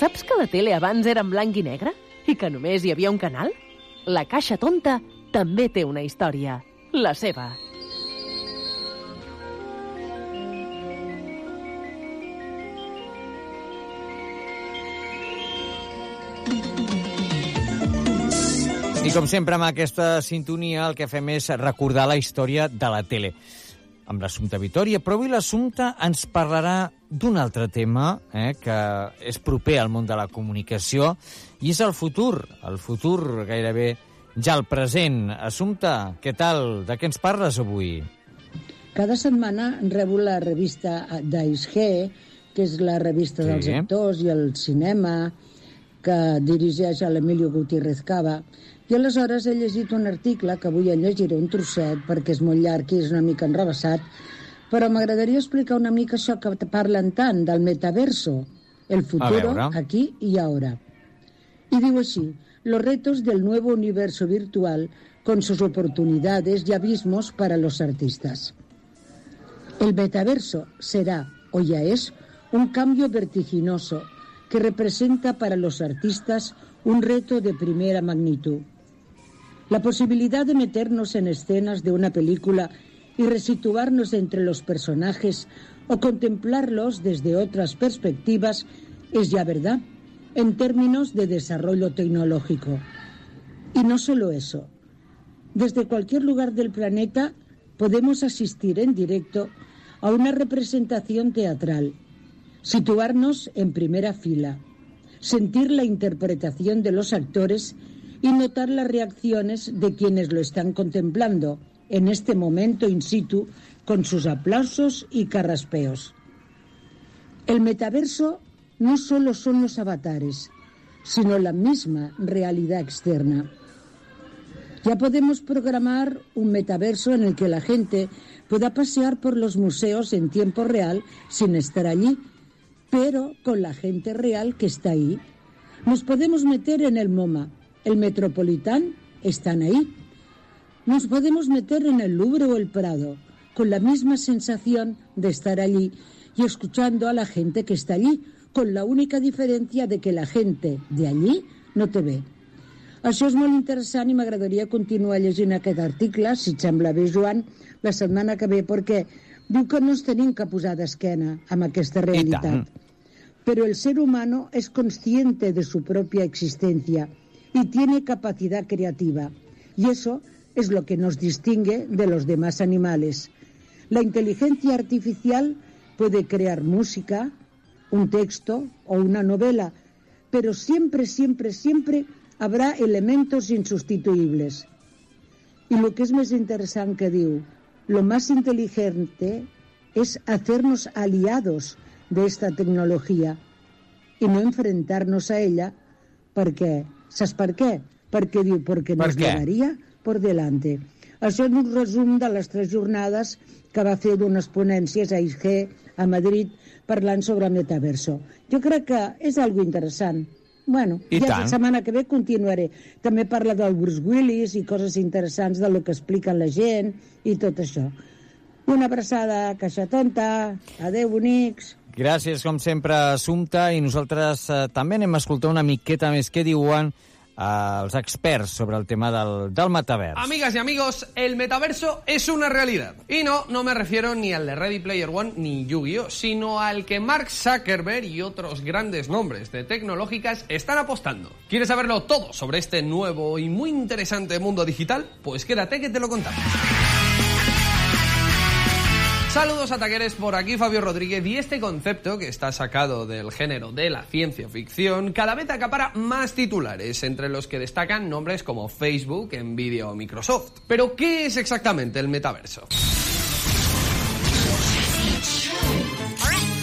Saps que la tele abans era en blanc i negre? I que només hi havia un canal? La Caixa Tonta també té una història. La seva. I com sempre, amb aquesta sintonia el que fem és recordar la història de la tele amb l'Assumpta Vitòria, però avui l'Assumpta ens parlarà d'un altre tema eh, que és proper al món de la comunicació i és el futur, el futur gairebé ja el present. Assumpta, què tal? De què ens parles avui? Cada setmana rebo la revista d'AISG, que és la revista Sí. dels actors i el cinema, que dirigeix l'Emilio Gutiérrez Cava, i aleshores he llegit un article, que avui en llegiré un trosset, perquè és molt llarg i és una mica enrevessat, però m'agradaria explicar una mica això que parlen tant del metaverso, el futuro aquí y ahora. Y digo así, los retos del nuevo universo virtual con sus oportunidades y abismos para los artistas. El metaverso será, o ya es, un cambio vertiginoso que representa para los artistas un reto de primera magnitud. La posibilidad de meternos en escenas de una película y resituarnos entre los personajes o contemplarlos desde otras perspectivas es ya verdad en términos de desarrollo tecnológico. Y no solo eso. Desde cualquier lugar del planeta podemos asistir en directo a una representación teatral, situarnos en primera fila, sentir la interpretación de los actores y notar las reacciones de quienes lo están contemplando en este momento in situ con sus aplausos y carraspeos. El metaverso no solo son los avatares, sino la misma realidad externa. Ya podemos programar un metaverso en el que la gente pueda pasear por los museos en tiempo real sin estar allí, pero con la gente real que está ahí. Nos podemos meter en el MoMA, el Metropolitán, están ahí. Nos podemos meter en el Louvre o el Prado, con la misma sensación de estar allí y escuchando a la gente que está allí, con la única diferència de que la gente de allí no te ve. Això és molt interessant i m'agradaria continuar llegint aquest article, si et sembla bé, Joan, la setmana que ve, perquè diu que no ens tenim que posar d'esquena amb aquesta realitat. Pero el ser humano es consciente de su propia existencia y tiene capacidad creativa. Y eso es lo que nos distingue de los demás animales. La inteligencia artificial puede crear música, un texto o una novela, pero siempre, siempre, siempre habrá elementos insustituibles. Y lo que es más interesante que lo más inteligente es hacernos aliados de esta tecnología y no enfrentarnos a ella perquè, saps per què? Perquè diu, perquè Per nos què? llevaria por delante. Això és un resum de les tres jornades que va fer d'unes ponències a IG, a Madrid, parlant sobre metaverso. Jo crec que és algo interessant. Bueno, I ja tant. la setmana que ve continuaré. També parla del Bruce Willis i coses interessants de lo que expliquen la gent i tot això. Una abraçada, caixa tonta. Adeu, bonics. Gràcies, com sempre, Assumpta, i nosaltres eh, també anem a escoltar una miqueta més què diuen eh, els experts sobre el tema del, del. Amigas y amigos, el metaverso es una realidad. Y no, no me refiero ni al de Ready Player One ni Yu-Gi-Oh, sino al que Mark Zuckerberg y otros grandes nombres de tecnológicas están apostando. ¿Quieres saberlo todo sobre este nuevo y muy interesante mundo digital? Pues quédate que te lo contamos. Saludos ataqueres, por aquí Fabio Rodríguez y este concepto que está sacado del género de la ciencia ficción cada vez acapara más titulares, entre los que destacan nombres como Facebook, Nvidia o Microsoft. Pero, ¿qué es exactamente el metaverso?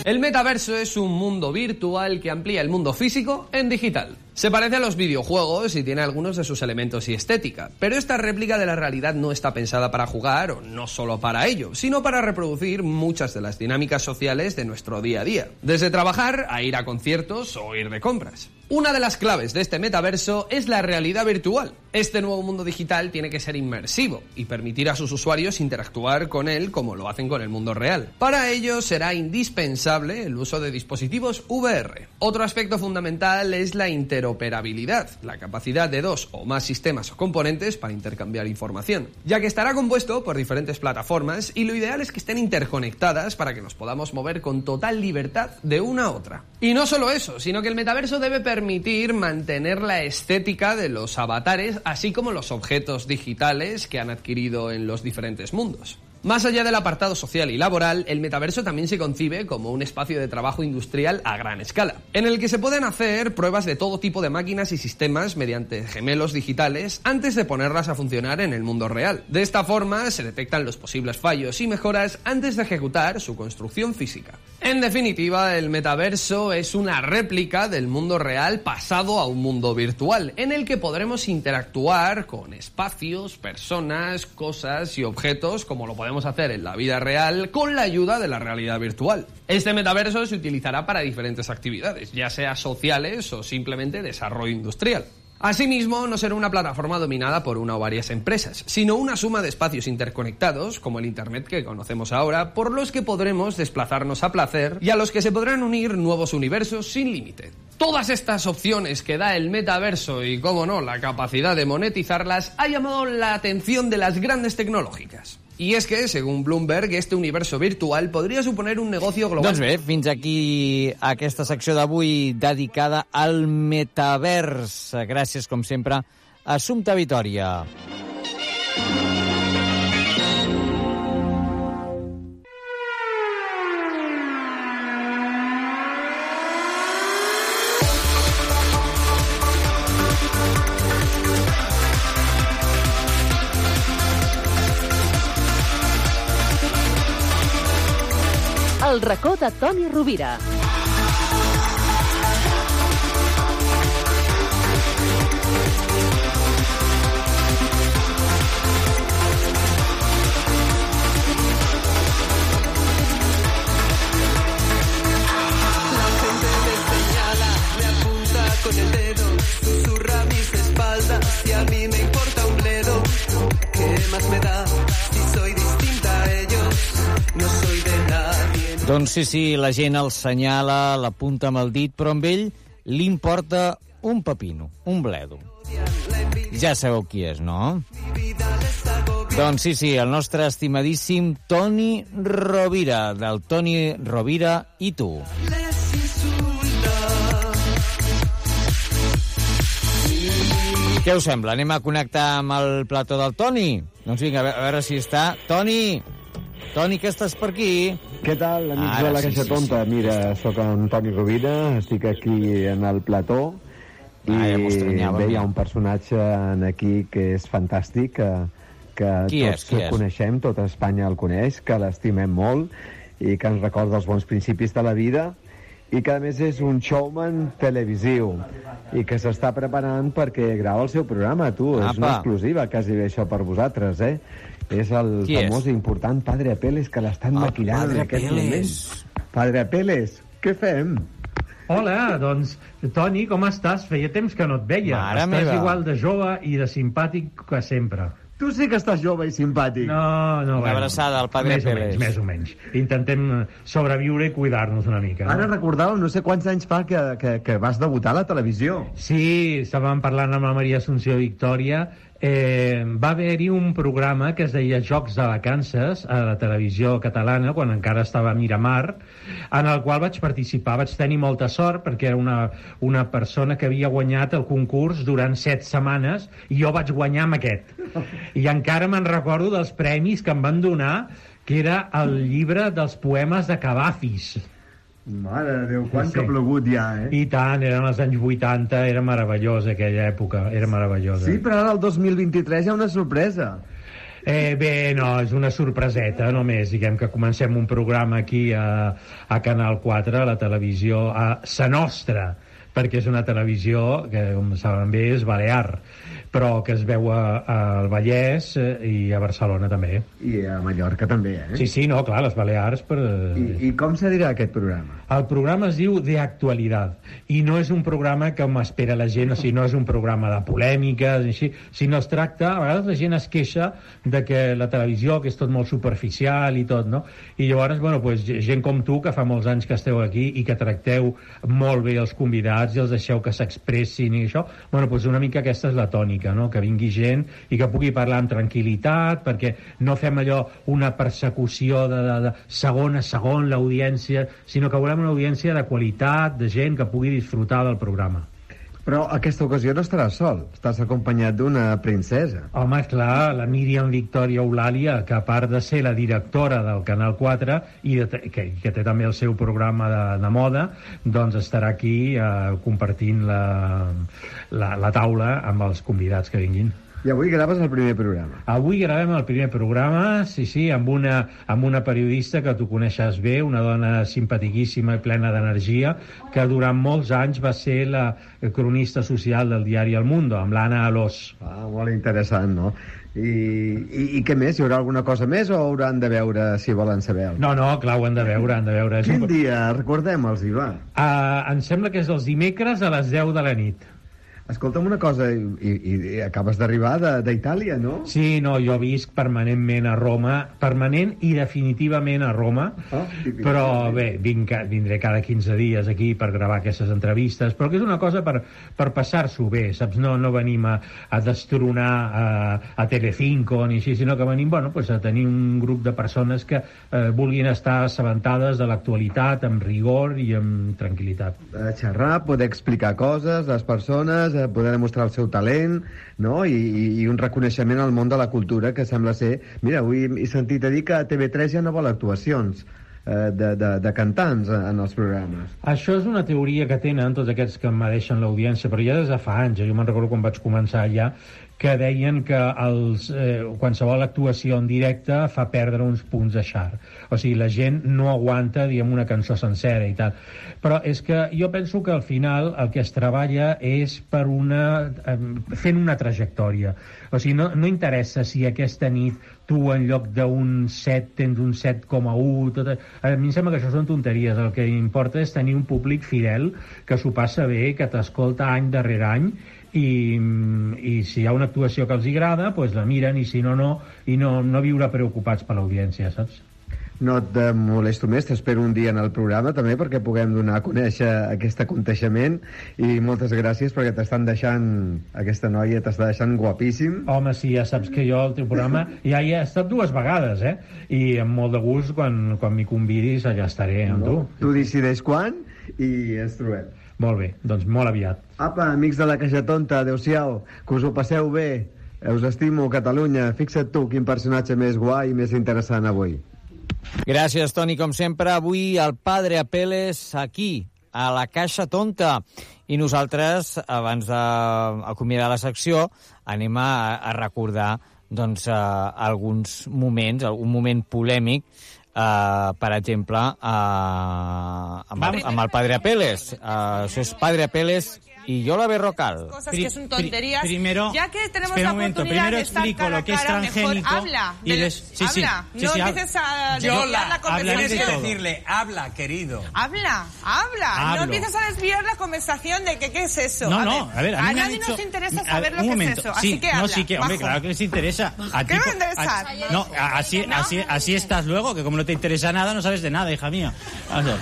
El metaverso es un mundo virtual que amplía el mundo físico en digital. Se parece a los videojuegos y tiene algunos de sus elementos y estética, pero esta réplica de la realidad no está pensada para jugar o no solo para ello, sino para reproducir muchas de las dinámicas sociales de nuestro día a día, desde trabajar a ir a conciertos o ir de compras. Una de las claves de este metaverso es la realidad virtual. Este nuevo mundo digital tiene que ser inmersivo y permitir a sus usuarios interactuar con él como lo hacen con el mundo real. Para ello será indispensable el uso de dispositivos VR. Otro aspecto fundamental es la interoperabilidad, la capacidad de dos o más sistemas o componentes para intercambiar información, ya que estará compuesto por diferentes plataformas y lo ideal es que estén interconectadas para que nos podamos mover con total libertad de una a otra. Y no solo eso, sino que el metaverso debe permitir mantener la estética de los avatares, así como los objetos digitales que han adquirido en los diferentes mundos. Más allá del apartado social y laboral, el metaverso también se concibe como un espacio de trabajo industrial a gran escala, en el que se pueden hacer pruebas de todo tipo de máquinas y sistemas mediante gemelos digitales antes de ponerlas a funcionar en el mundo real. De esta forma se detectan los posibles fallos y mejoras antes de ejecutar su construcción física. En definitiva, el metaverso es una réplica del mundo real pasado a un mundo virtual, en el que podremos interactuar con espacios, personas, cosas y objetos como lo podemos hacer en la vida real con la ayuda de la realidad virtual. Este metaverso se utilizará para diferentes actividades, ya sea sociales o simplemente desarrollo industrial. Asimismo, no será una plataforma dominada por una o varias empresas, sino una suma de espacios interconectados, como el Internet que conocemos ahora, por los que podremos desplazarnos a placer y a los que se podrán unir nuevos universos sin límite. Todas estas opciones que da el metaverso y, como no, la capacidad de monetizarlas ha llamado la atención de las grandes tecnológicas. Y es que, según Bloomberg, este universo virtual podria suponer un negocio global. Doncs bé, fins aquí aquesta secció d'avui dedicada al metavers. Gràcies, com sempre, a Assumpta Vitòria. El racó de Toni Rovira. Con el dedo, susurra mis espaldas y a mí me importa un bledo. ¿Qué más me da Doncs sí, sí, la gent el senyala, l'apunta amb el dit, però amb ell li importa un pepino, un bledo. Ja sabeu qui és, no? Doncs sí, sí, el nostre estimadíssim Toni Rovira, del Toni Rovira i tu. Què us sembla? Anem a connectar amb el plató del Toni? Doncs vinga, a veure si està. Toni! Toni, que estàs per aquí? Què tal, amics Ara de la sí, Caixa sí, Tonta? Mira, sóc en Toni Rovira, estic aquí en el plató i Ah, ja bé, hi ha un personatge en aquí que és fantàstic, que, que Qui tots és, qui és? coneixem, tota Espanya el coneix, que l'estimem molt i que ens recorda els bons principis de la vida i que a més és un showman televisiu i que s'està preparant perquè grava el seu programa, tu. És una Apa. exclusiva, quasi bé això per vosaltres, eh? És el Qui és? famós i important Padre Peles que l'estan El maquillant Padre en aquest Peles. moment. Padre Peles, què fem? Hola, doncs, Toni, com estàs? Feia temps que no et veia. Mare estàs meva. igual de jove i de simpàtic que sempre. Tu sí que estàs jove i simpàtic. No, no, Una abraçada al Padre més o Pérez. menys, més o menys. Intentem sobreviure i cuidar-nos una mica. Ara recordàveu, no sé quants anys fa que, que, que vas debutar a la televisió. Sí, estàvem parlant amb la Maria Assumpció Victòria. Eh, va haver-hi un programa que es deia Jocs de Vacances a la televisió catalana, quan encara estava a Miramar, en el qual vaig participar. Vaig tenir molta sort perquè era una, una persona que havia guanyat el concurs durant set setmanes i jo vaig guanyar amb aquest. I encara me'n recordo dels premis que em van donar, que era el llibre dels poemes de Cavafis. Mare de Déu, quant Sí. que ha plogut ja, eh? I tant, eren els anys 80, era meravellosa aquella època, era meravellosa. Sí, però ara el 2023 hi ha una sorpresa. Eh, bé, no, és una sorpreseta només, diguem que comencem un programa aquí a, a Canal 4, a la televisió, a Sa Nostra, perquè és una televisió que, com saben bé, és balear, però que es veu a- al Vallès eh, i a Barcelona també. I a Mallorca també, eh? Sí, sí, no, clar, les Balears... Per... I, I com se dirà aquest programa? El programa es diu De Actualitat i no és un programa que m'espera la gent, o sigui, no és un programa de polèmiques, així, sinó es tracta, a vegades la gent es queixa de que la televisió, que és tot molt superficial i tot, no? I llavors, bueno, pues, gent com tu, que fa molts anys que esteu aquí i que tracteu molt bé els convidats i els deixeu que s'expressin i això, bueno, pues una mica aquesta és la tònica, no? Que vingui gent i que pugui parlar amb tranquil·litat, perquè no fem allò una persecució de, de, de segon a segon l'audiència, sinó que volem una audiència de qualitat, de gent que pugui disfrutar del programa. Però aquesta ocasió no estaràs sol, estàs acompanyat d'una princesa. Home, clar, la Míriam Victòria Eulàlia, que a part de ser la directora del Canal 4 i de, que, que té també el seu programa de, de moda, doncs estarà aquí eh, compartint la, la, la taula amb els convidats que vinguin. I avui graves el primer programa. Avui gravem el primer programa, sí, sí, amb una, amb una periodista que tu coneixes bé, una dona simpatiquíssima i plena d'energia, que durant molts anys va ser la cronista social del diari El Mundo, amb l'Anna Alós. Ah, molt interessant, no? I, i, I què més? Hi haurà alguna cosa més o hauran de veure si volen saber? No, no, clar, ho han de veure, han de veure. Quin dia? Recordem-els, Ivan. Uh, em sembla que és els dimecres a les 10 de la nit. Escolta'm una cosa, i, i, i acabes d'arribar de- d'Itàlia, no? Sí, no, jo visc permanentment a Roma, permanent i definitivament a Roma, Ah, però bé, vinc, vindré cada 15 dies aquí per gravar aquestes entrevistes, però que és una cosa per, per passar-s'ho bé, saps? No, no venim a, a destronar a, a Telecinco ni així, sinó que venim bueno, pues, a tenir un grup de persones que eh, vulguin estar assabentades de l'actualitat amb rigor i amb tranquil·litat. A xerrar, poder explicar coses, les persones, eh, poder demostrar el seu talent, no? I, i, i un reconeixement al món de la cultura que sembla ser... Mira, avui he sentit a dir que TV3 ja no vol actuacions eh, de, de, de cantants en els programes. Això és una teoria que tenen tots aquests que m'adeixen l'audiència, però ja des de fa anys, eh? jo me'n recordo quan vaig començar ja, que deien que els, eh, qualsevol actuació en directe fa perdre uns punts de xar. O sigui, la gent no aguanta, diguem, una cançó sencera i tal. Però és que jo penso que al final el que es treballa és per una... Eh, fent una trajectòria. O sigui, no, no interessa si aquesta nit tu en lloc d'un 7 tens un 7,1 tot... a mi em sembla que això són tonteries el que importa és tenir un públic fidel que s'ho passa bé, que t'escolta any darrere any i, i si hi ha una actuació que els agrada, doncs la miren i si no, no, i no, no viure preocupats per l'audiència, saps? No et molesto més, t'espero un dia en el programa també perquè puguem donar a conèixer aquest aconteixement i moltes gràcies perquè t'estan deixant, aquesta noia t'està deixant guapíssim. Home, sí, ja saps que jo al teu programa ja hi he estat dues vegades, eh? I amb molt de gust, quan, quan m'hi convidis, allà estaré amb No? tu. Tu decideix quan i ens trobem. Molt bé, doncs molt aviat. Apa, amics de la Caixa Tonta, adeu-siau, que us ho passeu bé. Us estimo, Catalunya. Fixa't tu quin personatge més guai i més interessant avui. Gràcies, Toni, com sempre. Avui el Padre Apeles aquí, a la Caixa Tonta. I nosaltres, abans d'acomiadar la secció, anem a, a recordar doncs, uh, alguns moments, algun moment polèmic, uh, per exemple, uh, amb, amb el Padre Apeles. Uh, això és Padre Apeles y yo la Berrocal. cosas que son tonterías. primero, ya que tenemos la momento, oportunidad primero de estar explico cara lo que es a cara, mejor habla. y des- sí, sí, habla. sí, no sí, empieces a desviar la conversación. de todo. decirle, habla, querido. Habla, habla. No Hablo. empieces a desviar la conversación de que qué es eso. No, no, a ver, a mí me han nadie dicho- nos interesa a saber ver, lo que momento. es eso. Sí, así que no, habla. sí que, hombre, Majo. claro que les interesa. A ¿Qué ti- me va a interesar? a- no, a- así, así, así estás luego, que como no te interesa nada, no sabes de nada, hija mía. Vamos a ver.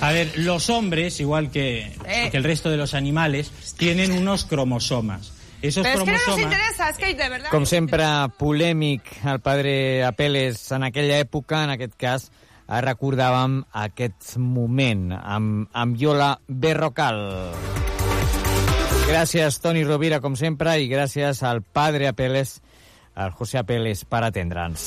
A ver, los hombres, igual que, Eh. que el resto de los animales, tienen unos cromosomas. Esos Pero es que no nos cromosomas... interesa, es que de verdad. Com sempre, polèmic el padre Apeles en aquella època, en aquest cas, recordàvem aquest moment amb, amb Yola Berrocal. Gràcies, Toni Rovira, com sempre, i gràcies al padre Apeles, al José Apeles, per atendre'ns.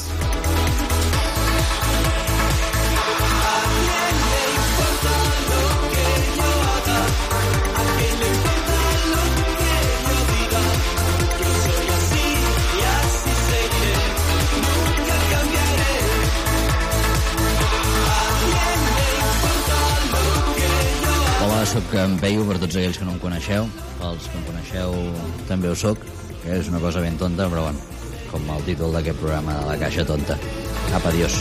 Sóc en Peyu per tots aquells que no em coneixeu. Pels que em coneixeu també ho sóc, que és una cosa ben tonta, però bueno, com el títol d'aquest programa de la caixa tonta. Cap, adiós.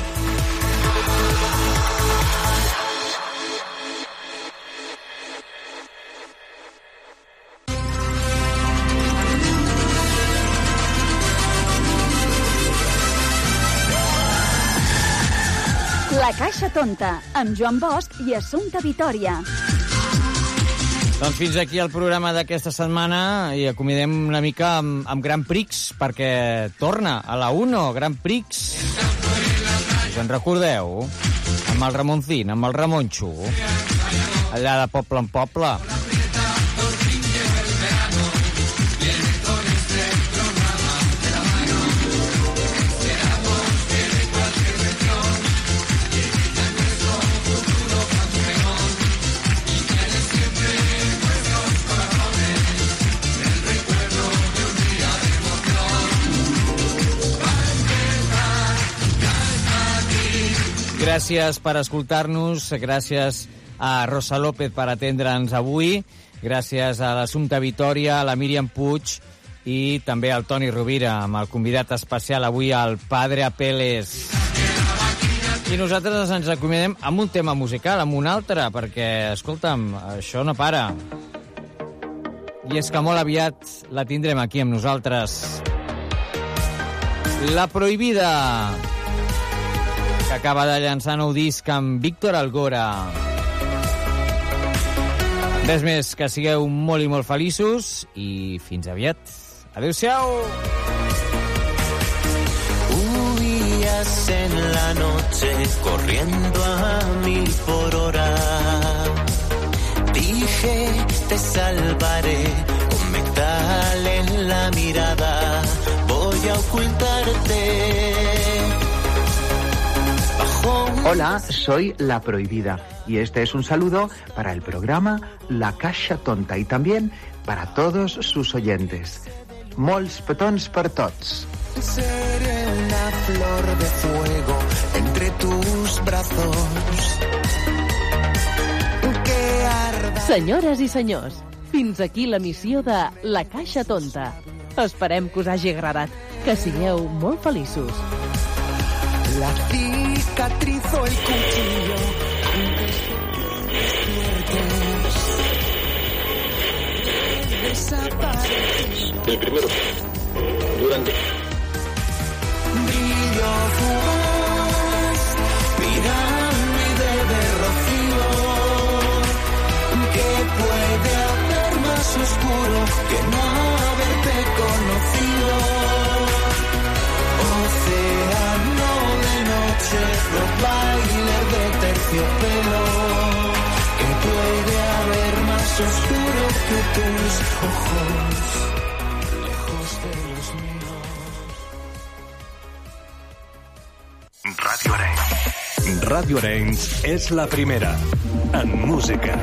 La Caixa Tonta, amb Joan Bosch i Assumpta Vitoria. Doncs fins aquí el programa d'aquesta setmana i acomidem una mica amb, amb Gran Prix, perquè torna a la 1, Gran Prix. Us en recordeu? Amb el Ramoncín, amb el Ramonxo. Allà de poble en poble. Gràcies per escoltar-nos, gràcies a Rosa López per atendre'ns avui, gràcies a l'Assumpta Vitòria, a la Míriam Puig i també al Toni Rovira, amb el convidat especial avui, el Padre Apeles. I nosaltres ens acomiadem amb un tema musical, amb un altre, perquè, escolta'm, això no para. I és que molt aviat la tindrem aquí amb nosaltres. La Prohibida, que acaba de llançar nou disc amb Víctor Algora. Res més, que sigueu molt i molt feliços i fins aviat. Adéu-siau! En la noche corriendo a mil por hora. Dije, te salvaré con metal en la mirada. Voy a ocultarte. Hola, soy La Prohibida y este es un saludo para el programa La Caixa Tonta y también para todos sus oyentes. Molts petons per tots. Seré la flor de fuego entre tus brazos. Que arda. Senyores i senyors, fins aquí la missió de La Caixa Tonta. Esperem que us hagi agradat. Que sigueu molt feliços. La cicatriz o el cuchillo. Desaparece. El primero. Durante. Brillo fugaz, pirámide de rocío. Que puede haber más oscuro que no haberte conocido. Los bailes de terciopelo. Que puede haber más oscuro que tus ojos, lejos de los míos. Ràdio Arenys. Ràdio Arenys és la primera. En música.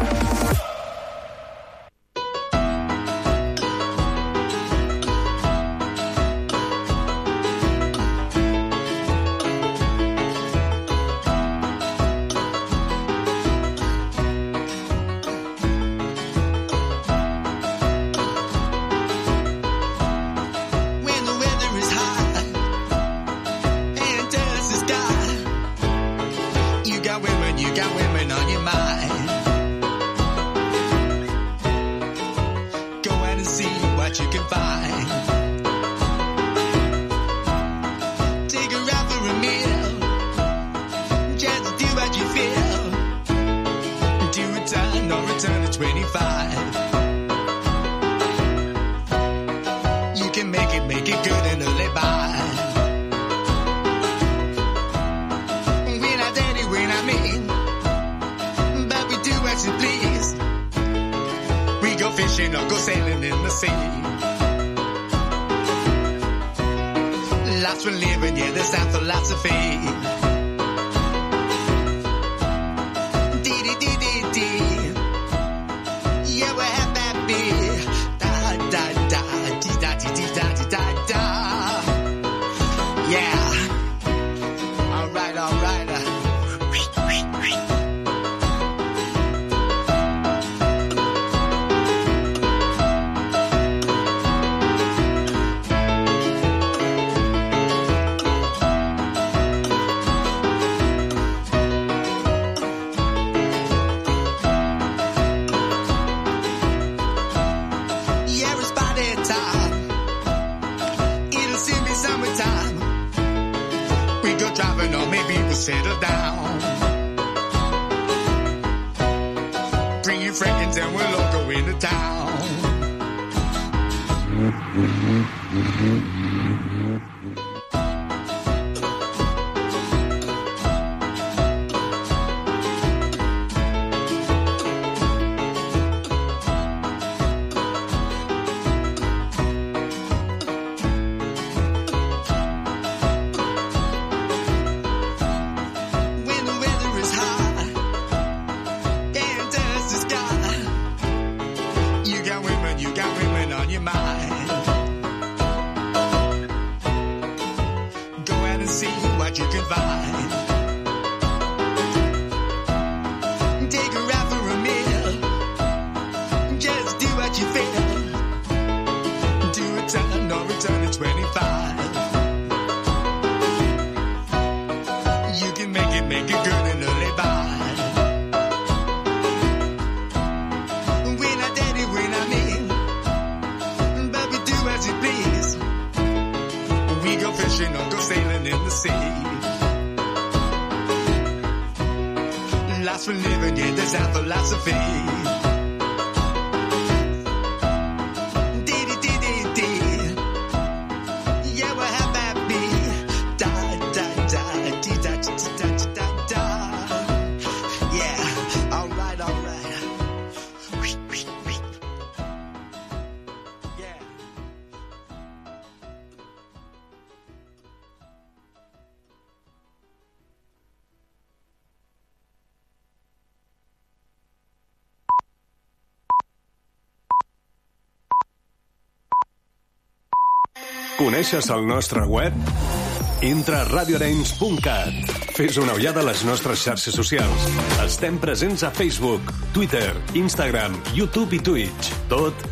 Coneixes el nostre web? Entra a radioarenys.cat. Fes una ullada a les nostres xarxes socials. Estem presents a Facebook, Twitter, Instagram, YouTube i Twitch. Tot